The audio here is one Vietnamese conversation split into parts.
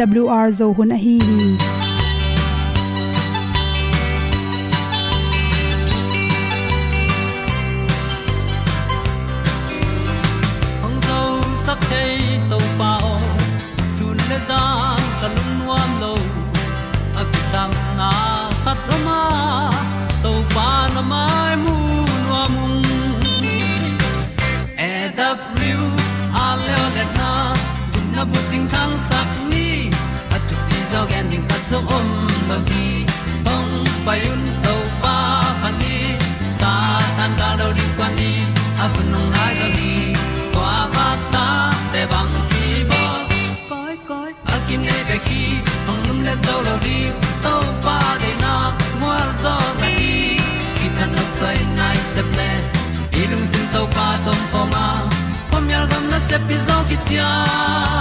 awr zo hun a hi hi yal gam na se ki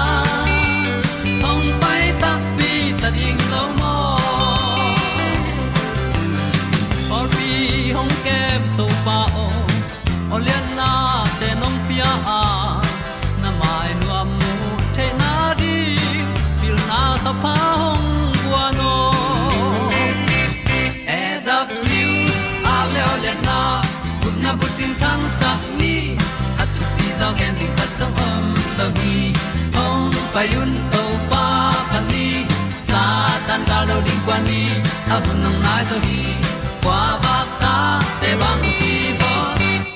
bu nang mai kwa ba ta te bang ki bo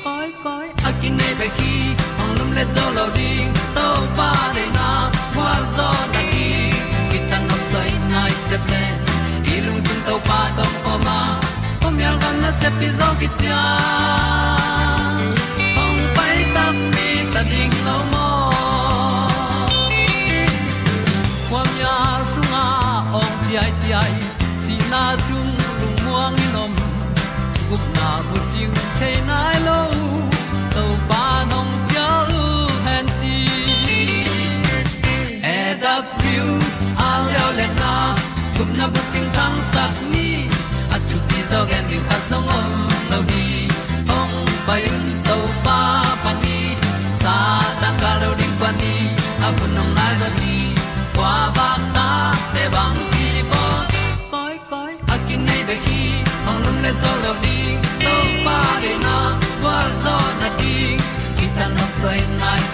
koi koi a kin nei pe ki ong lum le zo lo di to pa de na kwa zo ta ki ki tan nok sai nai se pe i lung sun to pa tom ko ma. Pom yal gam na se pi zo ki ta came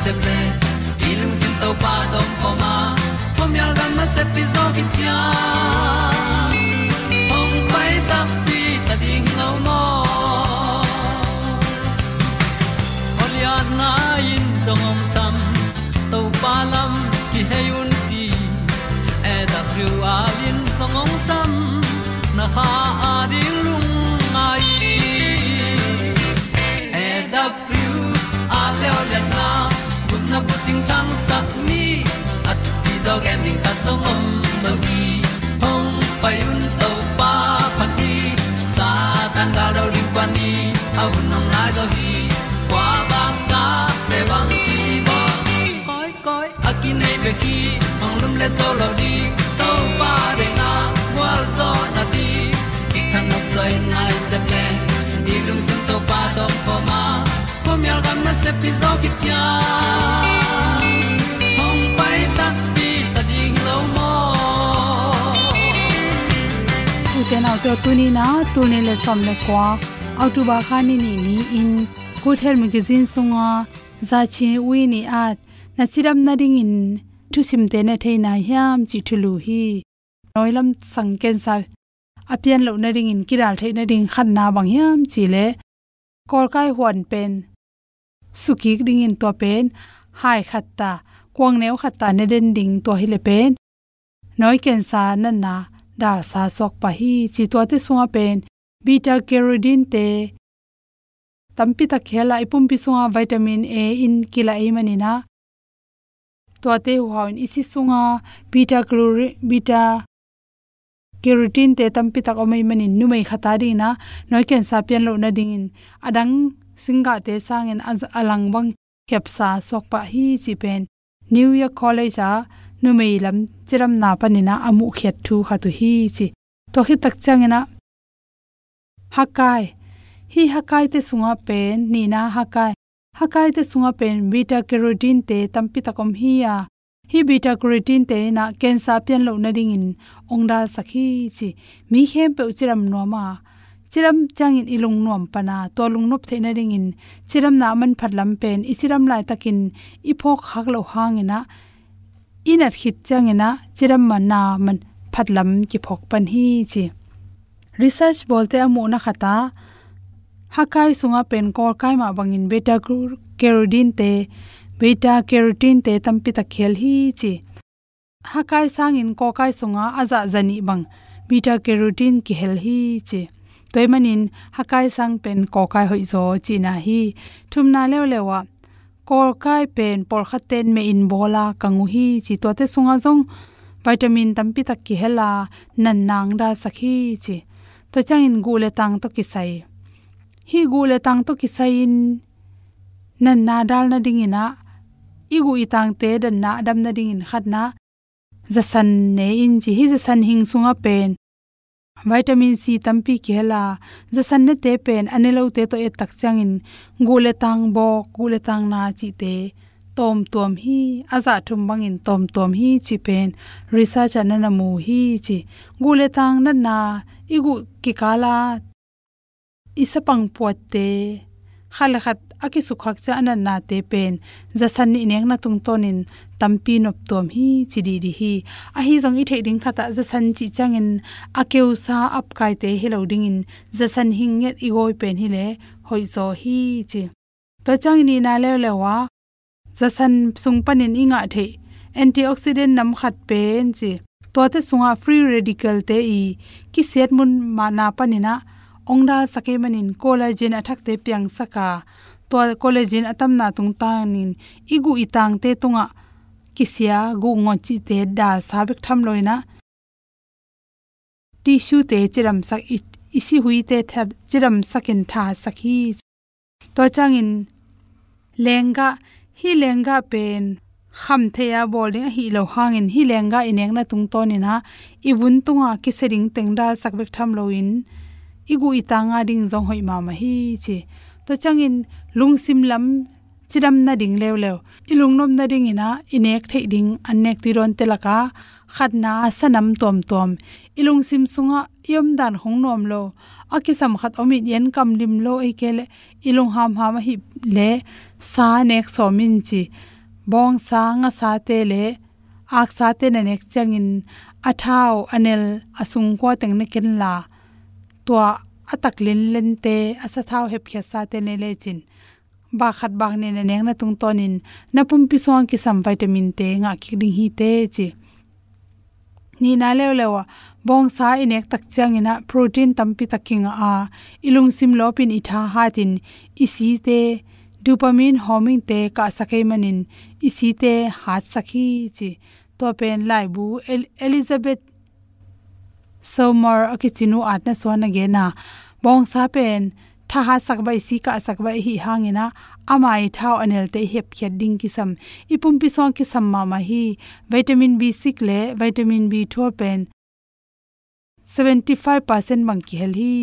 se ple i lung sin to pa dom poma ma. Pom yal gam na se pi zo ki tia ong pai ta pi ta ding lo mo Olia na in song om sam to pa lam ki hay un ti e da thru a lin song om sam na ha a ding ting tang sat ni at ti zo gen ding ta sống om lo gi hong pai un to pa pa ti sa tan ga do ri pa ni au nong lai do gi kwa ba ta pe bang đi bo koi koi akine ki nei be ki ong lum le zo lo di to pa de na wa zo na ti ki kan nok sai nai se ple ni lung sun to pa do pa ma. Pom yal gam na se pi zo ki tia to tuni na tuni le somle kwa october khani ni ni in good health magazine sunga za chi wi ni at na chiram na ding in thu sim te na theina hiam chi thulu hi. Noilam sangken sa apian lo na ring in kiral theina ding khan na bang hiam chi le kol kai huan pen, suki ring in to pen, hai khatta, kwang neu khatta ne den ding to hi le pen, noi ken sa na na ta sa sok pa hi chi to te sunga pen, beta carotene te tampi ta khela ipum pi sunga vitamin a in kila e manina to te huain isi sunga, beta chlorine beta carotene te tampi tak omai manin numei khata ri na. Noi ken sa pian lo na ding in. Adang singa te sangin alang bang khepsa sok pa hi chi pen. New year college a numei lam chiram na panina amu khet thu kha tu hi chi. To hi tak changena hakai. Hi hakai te sunga pen ni na hakai. Hakai te sunga pen beta carotene te tampi takom hi ya. Hi beta carotene te na cancer pian lo na ding in ongda sakhi chi. Mi khem pe chiram no ma chiram changin ilung nom pana to lung nop theina ring chiram na man phatlam pen, isiram lai takin iphok hak lo hangena inat khit changena chiram man na man phatlam ki phok pan hi chi. Research bolte amu na khata. Hakai sunga pen kor kai ma bangin beta carotene te, beta carotene te tampi ta khel hi chi. Hakai sangin ko kai sunga aza zani bang beta carotene ki hel hi chi. Toy manin hakai sang pen ko kai hoi zo chi na hi. Thumna lew lewa kor kai pen por khaten me in bola kangu hi chi to te sunga jong vitamin tampi tak ki hela, nan nang da sakhi chi. To changin gule tang to ki sai. Hi gule tang to ki sai in, nan na dal na dingina igu itang te dan na dam na ding in khat na. Za san ne in chi hi za san hing sunga pen vitamin c, tampi khela za san ne te pen anelo te to e tak chang in gule tang bo gule tang na chi te tom tom hi. Aza thum bang in tom tom hi chi pen. Research anana mu hi chi. Gule tang na na. Igu kikala isapang pote khala khat aki sukhak cha anan na te pen. Za san ni neng na tung tonin tampi nop tom hi chidi di hi. A hi jong i theding khata za san chi changin akeu sa ap kai te hello ding in za san hing nget i goi pen hi le hoi zo hi chi. To chang ni na le le wa za san sung panin inga the antioxidant nam khat pen chi. To te sunga free radical te i. Ki set mun ma panina ongda sake manin collagen athak te piang saka. To collagen atam na tung ta nin igu itang te tunga. Kisia gu ngo chi te da sabek tham loina. Tissue te chiram sak isi hui te thar chiram sakin tha sakhi to changin lenga, hi lenga pen kham theya bowling hi lo hangin hi lenga ineng na tung ton ina ibun tunga kisering tengda sakbek tham loin igu itanga ding zong hoi ma ma hi chi. To changin lungsim lam, chidam na ding lew lew ilung nom na ding ina, inek thei ding anek ti ron telaka khatna sanam tom tom. Ilung sim sunga, yom dan hong nom lo. Akisam khat omi yen kam lim lo e kele ilung ham ha ma hi le, sa nek so min chi. Bong sa, nga sa te le. Ak sa te na nek changin athao anel asung ko teng ne ken la tua atak lin len te asa thau hep khya sa te ne le chin. Ba khat bang ne neng na tung tonin na pum pi song ki sam vitamin te nga ki ding hi te chi. Ni na le lewa, bong sa inek tak chang ina protein tampi taking a. Ilung sim lopin itha hatin isi te dopamine homing te ka sakai manin. Isi te ha sakhi chi. To pen lai bu elizabeth somar akichinu atna sona ge na bong sa pen tha ha sak bai si ka sak bai hi hangina amai thau anel te hep khyat ding ki sam ipum pi song ki sam ma ma hi vitamin b6 le, vitamin b12 pen. 75% mang ki hel hi.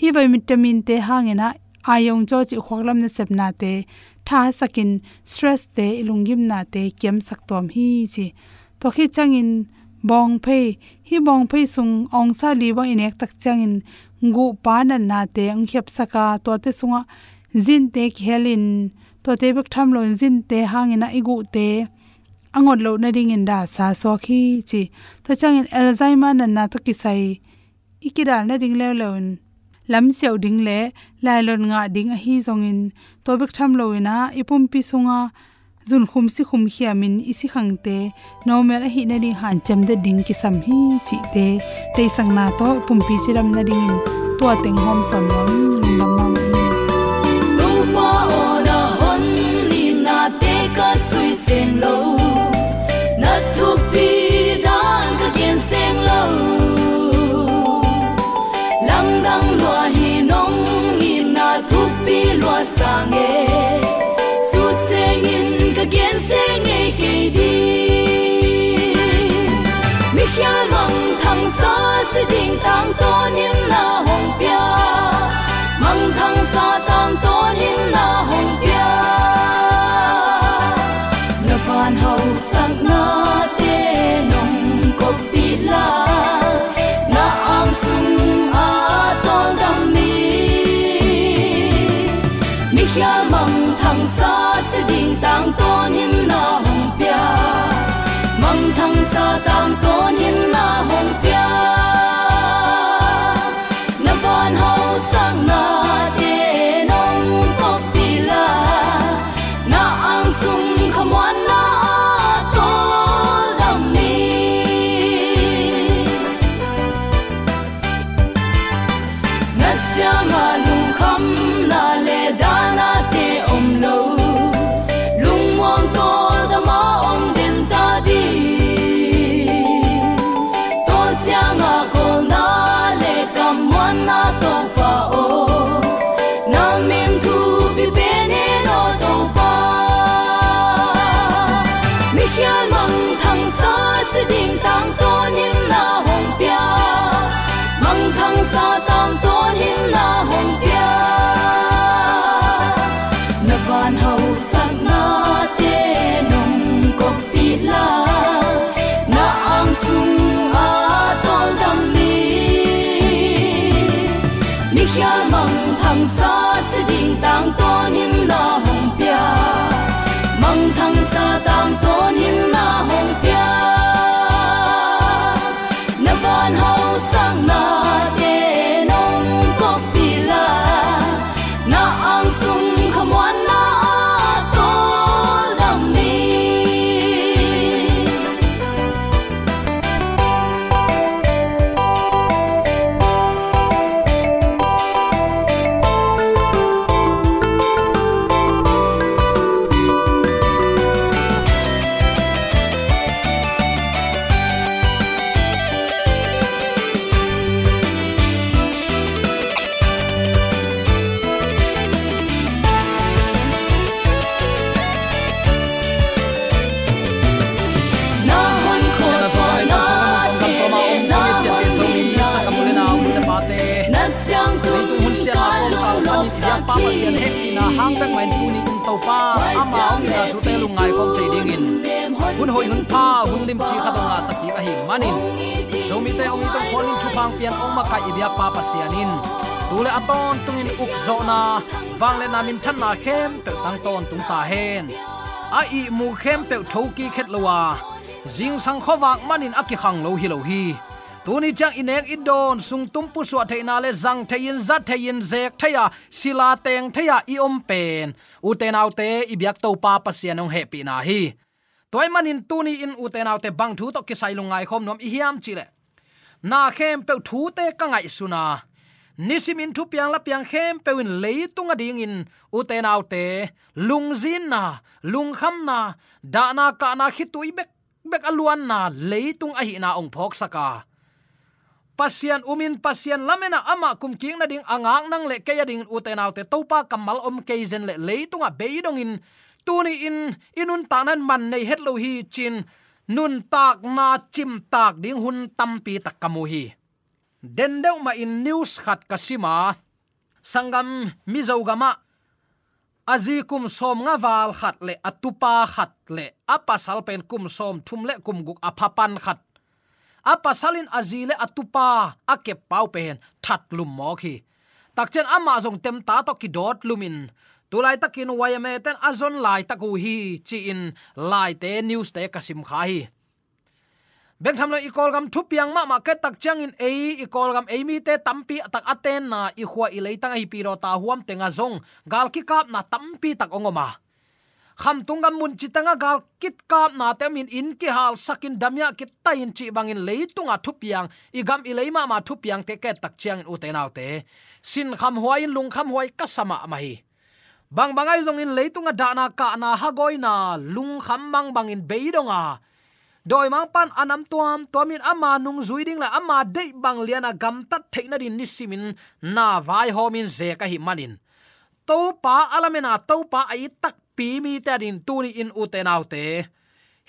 Hi vitamin te hangena. Ayong cho chi khoklam na sepna te. Tha sakin stress te ilungim na te kem sak tom hi chi. To khi changin bong phei hi bong phei sung ong sa li wa inek tak changin ngu pa na na te ang khep saka to te sunga zin te khelin to te bek tham lo zin te hangina igu te. Angot lo na ding in da sa so khi chi. To changin alzheimer na na to kisai ikira na ding le lon lam seo ding le, lai lon nga ding a hi zongin to bek tham lo ina, ipum pi sunga zun khum si khum hiamin isi khangte normal a hi na ding han cham de ding ki sam hi chi te. Te sang na to pum pi chiram na ding in. To teng hom sam lom gen se nei ke di mi khia mong thang sa si ding tang to nim na hong pia. Mong thang sa tang to nim na hong pia. Na van hau san na te nong ko pi la. Na sung a tol dam mi. Mi khia mong thang sa si ding tang pa ni sia pa na hang tak mai tu ni in to pa ama ong na thu te lu ngai kom te ding in hun hoi hun pa hun lim chi kha nga sa ki ka hi manin so mi te ong i tong kholin chu pang pian ong ma ka i bia pa pa sia nin tule aton tungin uk zo na wang le na min than na khem pe tang ton tung ta hen a i mu khem pe thoki khet lowa jing sang khowak manin aki khang lo hi lo hi tuni chang inek idon sung tum pu suwa theina le zang thein za thein zek theya sila à, teng theya à, i om pen u te nau te i biak to pa pa sianong à happy na hi. Toy manin tuni in u te nau te bang thu to ki sai lungai khom nom i hiam chile na khem pe thu te ka ngai suna nisimin thu piang la piang khem pewin leitung ading in uten autte lungzin na lungkham na da na ka na khitui bek bek aluan na leitung a hi na ong phok saka pasian umin pasian lamena ama kum king na ding angang nang le ke ding uten autte topa kamal om keizen le leitunga beidong in tuni in, inun tanan man nei hetlo hi chin. Nun tak na chim tak ding hun tampi tak kamu hi den deu ma in news khat kasima. Sangam mizogama azi azikum som nga wal khat le atupa khat le apasal pen kum som thum le kum guk apapan khat apasalin azi le atupa ake pau pen that lum mo khi. Takchen ama jong tem ta to ki dot lumin. Tulai takin wayame ten azon lai taku hi, chi in lai te news te kasim kha hi. Beng tham lo i kol gam thu piang ma ma ke tak chang in ei, i kol gam ei mi te tampi tak aten na i khwa i leitang hi piro ta huam tenga zong. Gal ki kap na tampi tak ongoma kham tungam mun chitanga gal kit kap na te min in ki hal sakin damya kit ta in chi bangin leitunga thupiang. I gam i leima ma thupiang te ke tak chiang in u te te. Sin kham huai lung kham huai kasama ma hi bang bangai zong in leitunga dana ka na hagoi na lung kham bang bangin beidonga. Doi mang pan anam tuam, tuamin ama nung zuiding la ama de bang liana gam tat theina din nisimin na vai homin ze ka hi manin. To pa alamena to pa ai tak pi mi ta din tuni in utenaute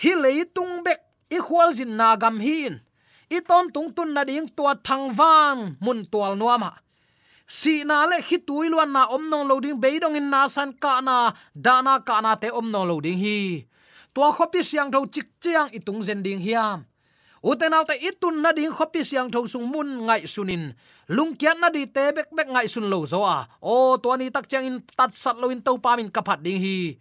hi leitung bek, i khwal jin na gam hin i ton tung tun na ding tua thang van mun tual nuama si na le khi tui luan na om nong loading beidong in na san ka na dana ka na te om nong loading hi. Tua khopi siang tho chik chiang itung zen ding hiam uten autte itun na ding khopi siang tho sung mun ngai sunin lungkiat na di te bek bek ngai sun lo zo a o to ani tak chang in tat sat lo in to pa min kapat ding hi.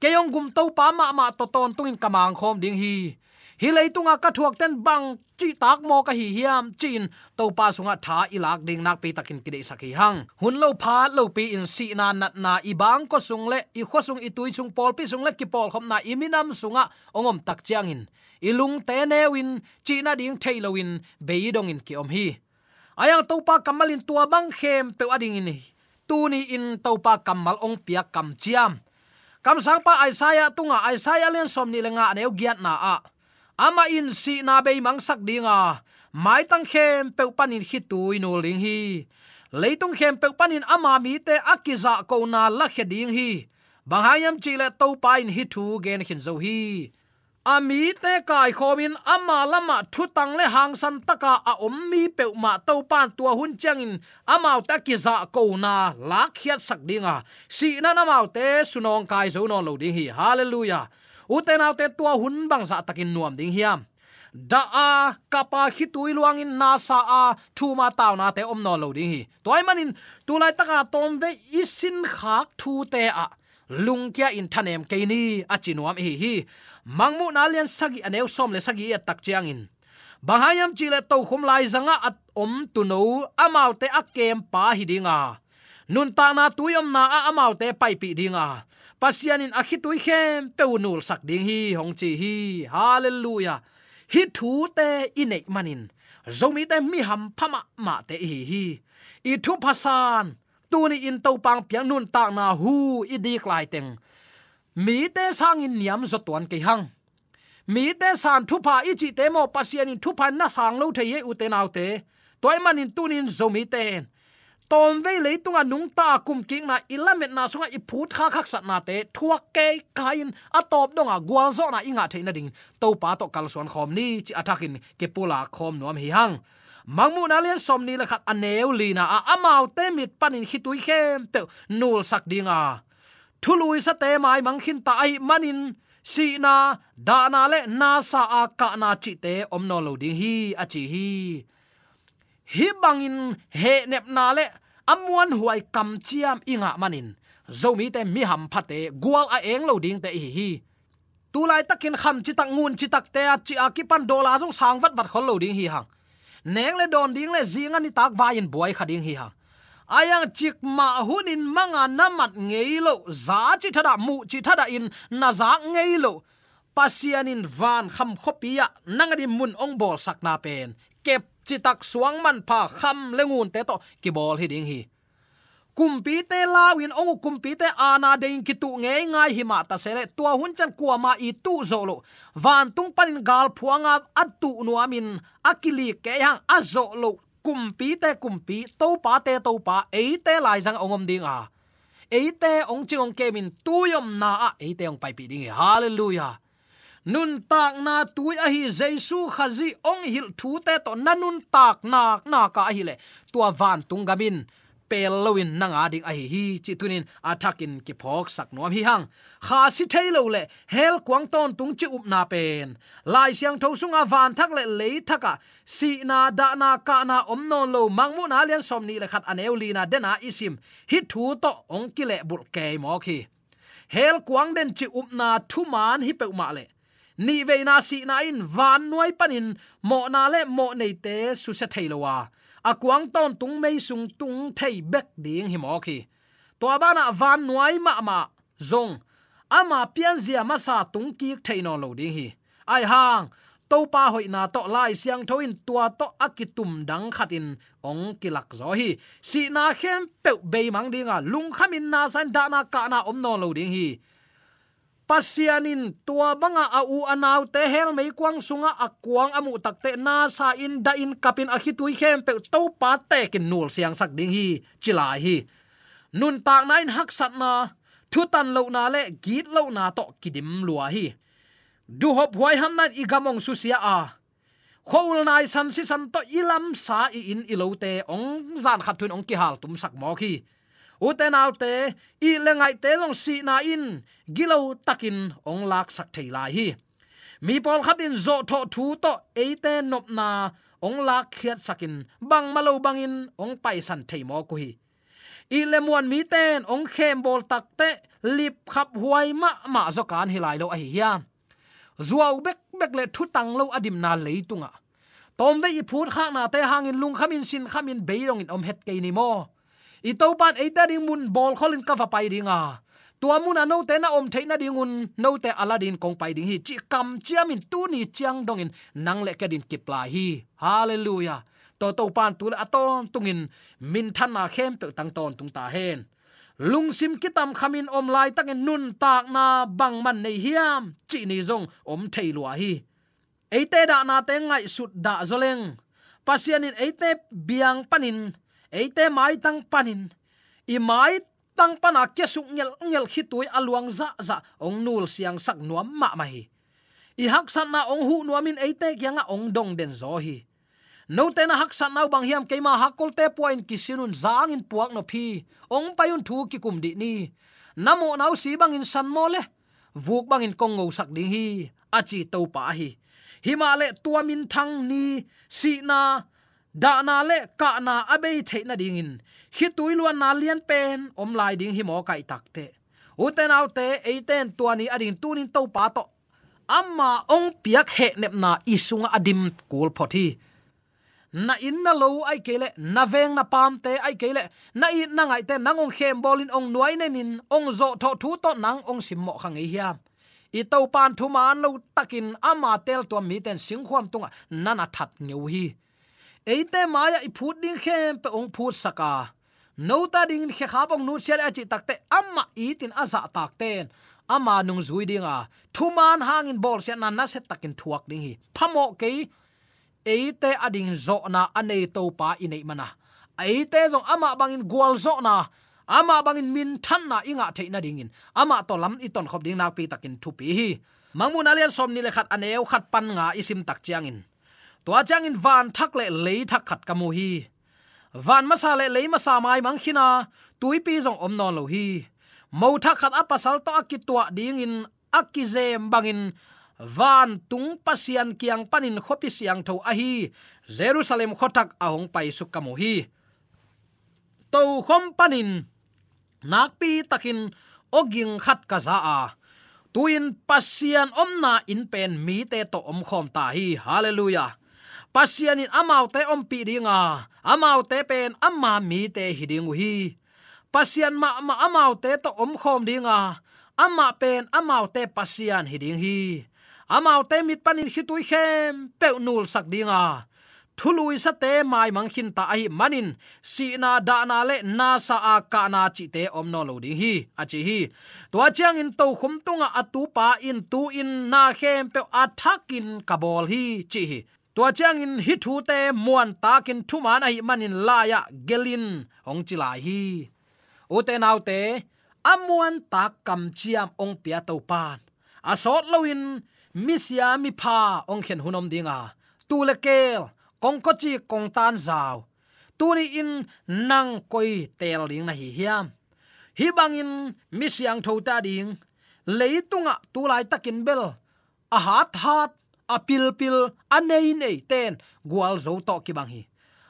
Keyong gum to pa ma ma to ton tung in kamang khom ding hi. Hi leitunga ka à thuak ten bang chi tak mo ka hi hiam chin to pa sunga à tha ilak ding nak pe takin kide sakhi hang hun lo pha lo pe in si na nat na i bang ko sung le i kho sung i tui sung pol, pi sung le ki pol khom na iminam sunga ongom à. tak chiang in ilung te ne win, chi ding thailo win, be in ki om hi. Ayang topa kamalin tua bang khem pe ading in tu ni in topa kamal ong pia kam chiam. Kam sang pa aisaya tunga aisaya len som ni lenga neu giat na a. Ama in si na be mang sak dinga. Mai tang khem pe panin hi tu inu ling hi. Leitung khem pe panin ama mi te akiza ko na la khe ding hi. Banghayam chile to pa in hi thu gen khin zo hi. Ami te kai khomin ama lama thu tang le hang san taka a om mi pe ma to pan tua hun changin amau ta ki za ko na la khiat sak dinga si na na mau te sunong kai zo no lo ding hi hallelujah uten au te tua hun bang za takin nuam ding hiam da a kapa hitui luang in na sa a thu ma taw na te om no lo ding hi toy manin tu lai taka tom ve isin khak thu te a lung kia in thanem ke ni, a chinuam hi hi. Mangmu na lian sagi aneu som le sagi ya tak chiang in. Bahayam chile to khum lai zanga at om tu no amaute akem pa hidinga nun ta na tuyom na a amaute pai pi dinga pasianin akhitui khem peunul sak ding hi, hong chi hi. Hallelujah. Hi thu te inei manin. Zomi te mi ham phama ma te hi hi. I thu phasan tu ni in to pang piang nun ta na hu idik lai teng. Mi te sang in niam zo tuan ke hang. Mi te san thu pa i chi te mo pasianin thu pa na sang lo the ye u te nau te. Toy manin tunin zomi ten tom ve le tunga nung ta kum king na ilamet na sunga i phut kha khak sat na te. Thuak ke kain a top a gwal zo na inga theina ding. To pa to kal suan khom ni, chi atakin ke pula khom nuam hi hang mangmu na len som la khat aneu lina a amau te mit panin khitui khem pe nul sak dinga thului sa te mai mang khin ta ai manin, si na, da na le na sa a ka na chi te om no lo ding hi, a chi hi. Hi bangin he nep na le amuan huai kam chiam inga manin. Zomi te mi ham phate gwal a eng lo ding te hi hi. Tu lai takin kham chi tak ngun chi tak te a chi a ki pan dola jong sang vat vat khol lo ding hi hang neng le don ding le zinga ni tak vain boy khading hi ha. Ayang chik ma hunin manga namat ngeilo za chi thada mu chi thada in, na za ngeilo pasianin van kham khopia nangadi mun ong bol sakna pen. Kep chi tak suang man pha kham lengun te to, ki bol hi ding hi kumpi te lawin ong kumpi te ana dein kitu nge ngai hima ta sele tua hun chan kwa ma i tu zolo. Van tung panin gal phuanga atu nu amin akili ke yang azo lo kumpi te kumpi to pa te to pa e te lai jang ongom ding a e te ong chi ong kemin tuyom na a e te ong pai pi ding hallelujah. Nun tak na tui a hi jesu khazi ong hil thu te to nanun tak nak na ka hi le tua van tung gamin pel lowin nanga ding a hi chi tunin atakin ki phok sak nom hi hang. Kha si thailo le hel kwang ton tung chi up na pen. Lai siang tho sunga van thak le le thaka. Si na da na ka na om non lo mangmu na lian som ni le khat aneu li na dena isim. Hi thu to ong ki le bul ke mo khi hel kwang den chi up na thu man hi pe ma le. Ni ve na si na in van noi panin. Mo na le mo nei te su sa thailowa akuang ton tung mei sung tung thei bek ding hi mo khi to bana van nuai ma ma zong ama pian zia ma sa tung ki thei no lo ding hi ai hang to pa hoi na to lai siang thoin tua to akitum dang khatin ong kilak zo hi si na khem pe be mang dinga à lung khamin na san da na ka na om no lo ding hi pasianin tua banga a u anaw te hel mei kwang sunga akwang amu takte na sa in da in kapin a hitui khem pe to pa te kin nul siang sak ding hi, chila hi. Nun tak nain hak sat na, thu tan lo na le git lo na to kidim lua hi. Du hop huai ham na igamong susia a. Khoul nai san si san to ilam sa i in ilote ong zan khatun ong ki hal tum sak mo khi uten alte i lengai te long si na in gilo takin ong lak sak thei lai hi. Mi pol khatin zo tho thu to eite nop na ong lak khiat sakin bang malo bangin ong pai san thei mo ku hi. I le muan mi ten ong khem bol tak te lip khap huai ma ma zo kan hilai lo a hi ya zuaw bek bek le thu tang lo adim na leitunga tom ve i phut khak na te hangin lung khamin sin khamin beirong in om het ke ni mo i to pan e ta ding mun bol kholin ka va pai dinga. Tua mun ano te na om theina dingun no te aladin kong pai ding hi. Chi kam chiamin tu ni chiang dongin, nang le ka din kipla hi. Hallelujah. To to pan tu la aton tungin, min than na khem pe tang ton tung ta hen. Lungsim kitam khamin om lai takin nun tak na bang man nei hiam. Chi ni zong om thei lua hi. Eite da na te ngai sut da zoleng. Pasianin eite biang panin eite mai tang panin. I mai tang pana ke suk ngel ngel khitui aluang za za. Ong nul siang sak nuam ma mai i hak san na ong hu nuamin eite kyanga ong dong den zo hi. No te na hak san nau bang hiam keima hakol te point kisinun zang in puak no phi. Ong payun thu ki kum di ni. Namo nau si bang in san mo le. Vuk bang in kong ngau sak ding hi. Achi to pa hi. Himale tuamin thang ni. Si na da na le ka na abe the na ding in. Hi tuiluan na lian pen, om lai ding hi mo kai takte uten autte eiten tuani adin tunin to pa to. Amma ong piak he nep na isunga adim kul phothi na in na lo ai kele na veng na pam te ai kele na i na ngai te nangong khem bolin ong nuai ne nin, ong zo tho thu to nang ong sim mo khang ei hiam. I to pan thu man lo takin ama tel to mi ten sing khwam tunga nana that ngeu hi eite maya i phut ding khem pe ong phut saka. No ta ding khe kha bong nu sel achi takte amma i tin aza dạ takten ama nung zui dinga à, thuman hangin bol se na na se takin thuak ding hi. Phamo ke eite ading zo na anei to pa inei mana eite zong ama bangin gwal zo na ama bangin min than na inga theina dingin ama to lam i ton khop ding nak pi takin thupi hi. Mangmun alian som ni le khat aneu khat pan nga isim tak chiangin tua chang in van thak le le thak khat kamu hi. Van masa le le masa mai mang khina tui pi zong om non lo hi. Mo thak khat apasal to akitwa ding in akizem bangin van tung pasian kiang panin khopi siang tho a hi. Jerusalem khotak ahong pai su kamu hi. To khom panin nakpi takin oging khat ka za a. Tuin pasian omna in pen mi te to om khom ta hi. Hallelujah pasian in amau te om pi dinga amau te pen amma mi te hiding hi pasian ma ma amau te to om khom dinga amma pen amau te pasian hiding hi. Amau te mit panin hitui khem pe nul sak dinga thului sa te mai mang khin ta ai manin. Si na da na le na sa a ka na chi te om no lo ding hi. A chi hi. To chiang in to khum tunga atu pa in tu in na khem pe athakin kabol hi. Chi hi tua chang in hi thu te, muan takin thu man hi manin la ya, gelin, ong chila hi. U te nau te amuan ta kam chiam ong pia to pan. Asot loin misia mi pha, ong khen hunom dinga tu le kel, kong ko chi kong tan zaw tu ni in, nang koi tel ding na hi hiam. Hi bang in, mi siang tho ta ding. Leitunga tu lai takin bel. A hat hat apil pil pil nei ten gwal zo to ki bang hi.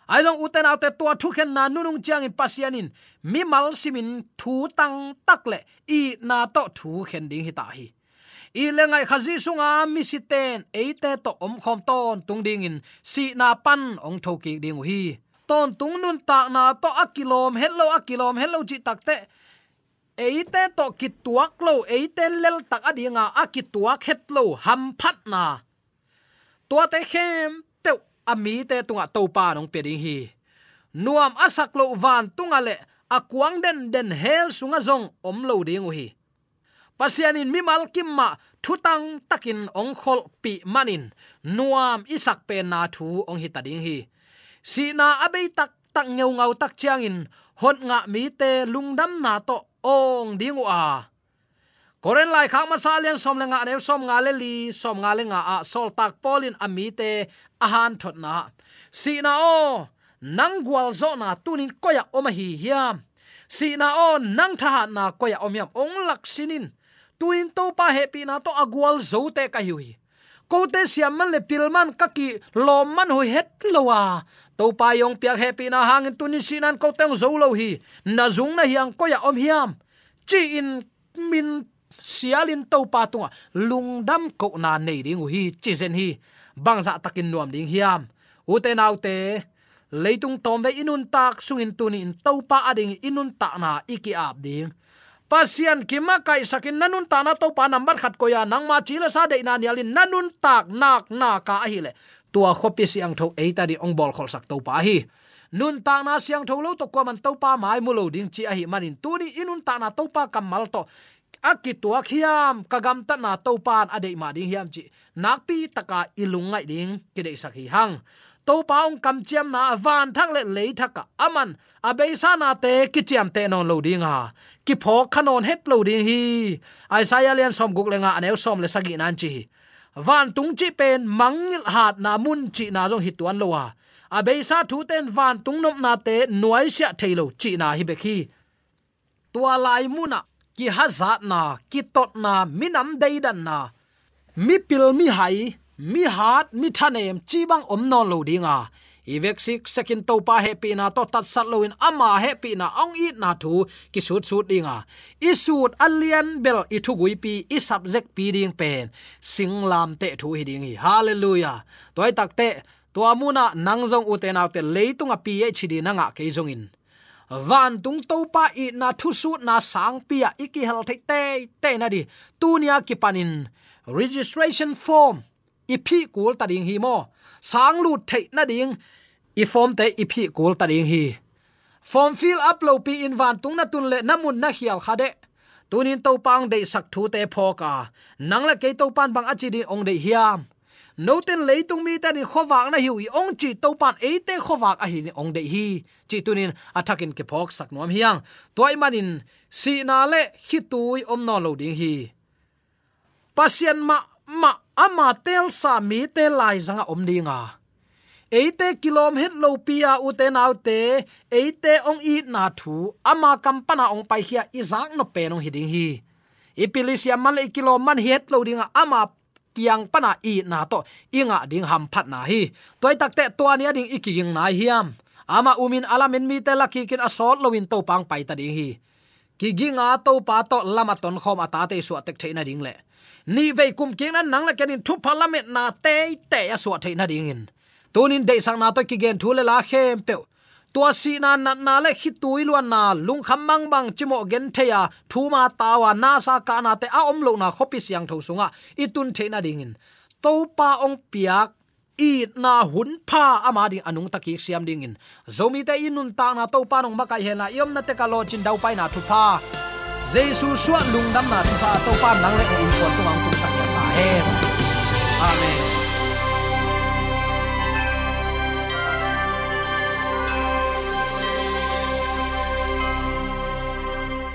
Ai long uten autte tua thu khen na nunung chiang in pasianin. Mi mal simin thu tang tak le, i na to thu khen ding hi ta hi. I lengai khazi sunga mi siten eite to om khom ton tung ding in, si na pan ong tho ki ding hi. Ton tung nun ta na to akilom hello akilom hello chi takte eite to kituak lo eite lel tak adinga akituak het lo, ham phat na tua te khem pe ami te tunga to pa nong pe ding hi. Nuam asak lo van tunga le akwang den den hel sunga zong om lo ding hi pasianin mi mal kimma thutang takin ong khol pi manin. Nuam isak pe na thu ong hi tading hi. Si na abei tak tak ngeu ngau tak chiangin hon nga mi te lungdam na to ong dingu a koren lai khak ma salian som le nga ne som nga le li, som nga le nga a sol tak polin ami te ahan thot na. Si na o, nang gwal zo na tunin koya oma hi hiam. Si na o, nang tha na koya omiam ong lak sinin. Tuin to pa happy na to agwal zo te ka hi. Ko te siam man le pilman kaki lom man hu het lowa to pa yong piak happy na hangin tunin sinan ko teng zo lo hi. Na zung na hiang koya om hiam. Chi in min sialin to pa tunga lungdam ko na nei ding hi, chizen hi. Bangza takin nuam ding hiam. Ute naute leitung tom ve inun tak sungin tunin to pa ading inun ta na iki ap ding. Pasian kima kai sakin nanun ta na to pa number khat ko ya nang ma chila sa de na nialin nanun tak nak na ka hi le. Tua khopi siang tho eita di ong bol khol sak to pa hi nun ta na siang tho lo to kwa man to pa mai mulo ding chi a hi manin tuni inun ta na to pa kamal to akitua khiam kagam ta na to pan ade ma ding hiam chi. Nak pi taka ilungai ding kide sakhi hang. To pa ong kam chiam na van thak le le thaka aman. Abe sa na te, ki chiam te non lo ding ha ki pho khanon het lo ding hi. Isaiah lian som guk lenga aneu som le sagi nan chi. Van tung chi pen mangil hat na mun chi na jong hituan lo wa abe sa thu ten van tung nom na te nuai sia thailo chi na hi be khi tua lai muna ki hazat na, ki tot na minam deidan na. Mi pil mi hai, mi hat mi thanem, chi bang om non lo dinga ivek sik sekin to pa happy na to tat sat loin ama happy na, ong it na thu, ki sut sut dinga i sut alien bel i thu gui pi, i subject pi ding pen. Singlam te thu hi ding hi hallelujah. Toy tak te to amuna để lấy tùng a pi e chidi nanga ke zongin van tung to pa i na thu su na sang pia iki hel thei te te na di. Tunia ki panin registration form. I phi kul ta ding hi mo. Sang lu thei na ding. I form te i phi kul ta ding hi. Form fill up lo pi in van tung na tun le namun na hial khade tunin to pang de sak thu te phoka nangla ke to pan bang achi din ong de hiam no ten leitung mi ta ni khowak na hiu i ong chi to pan e te khowak a hi ni ong de hi. Chi tunin attacking ke phok sak nom hiang toy manin si na le hi tui om no lo ding hi. Pasien ma ma ama tel sa mi te lai zanga om à, dinga eite kilom het lo pia à, u te nau te eite ong i na thu ama à, kampana ong pai hia izak no pe nong hiding hi ipilisia man le kilom man het lo dinga ama piang pana i na to inga ding ham phat na hi. Toy takte to ani ding ikiging na hiam. Ama umin alamin mi te laki kin asol lowin to pang pai ta ding hi. Ki ginga to pa to lama ton khom ata te su atek theina ding le. Ni ve kum king nan nang la kenin thu parliament na te te ya su theina ding in. Tunin de sang na to ki gen thu le la khem pe tua si na na na le khi tui luan na lung kham mang bang chimo gen theya thu ma tawa na sa ka na te a om lo na khopi siang tho sunga. Itun theina ding in. To pa ong piak, i na hun pha ama ding anung taki siam ding in. Zomi te inun ta na to pa nong makai hela yom na te ka lo chin dau pai na thu pha. Jesu suwa lung dam na thu pha to pa nang le in ko tu ang tu sak ya ta amen.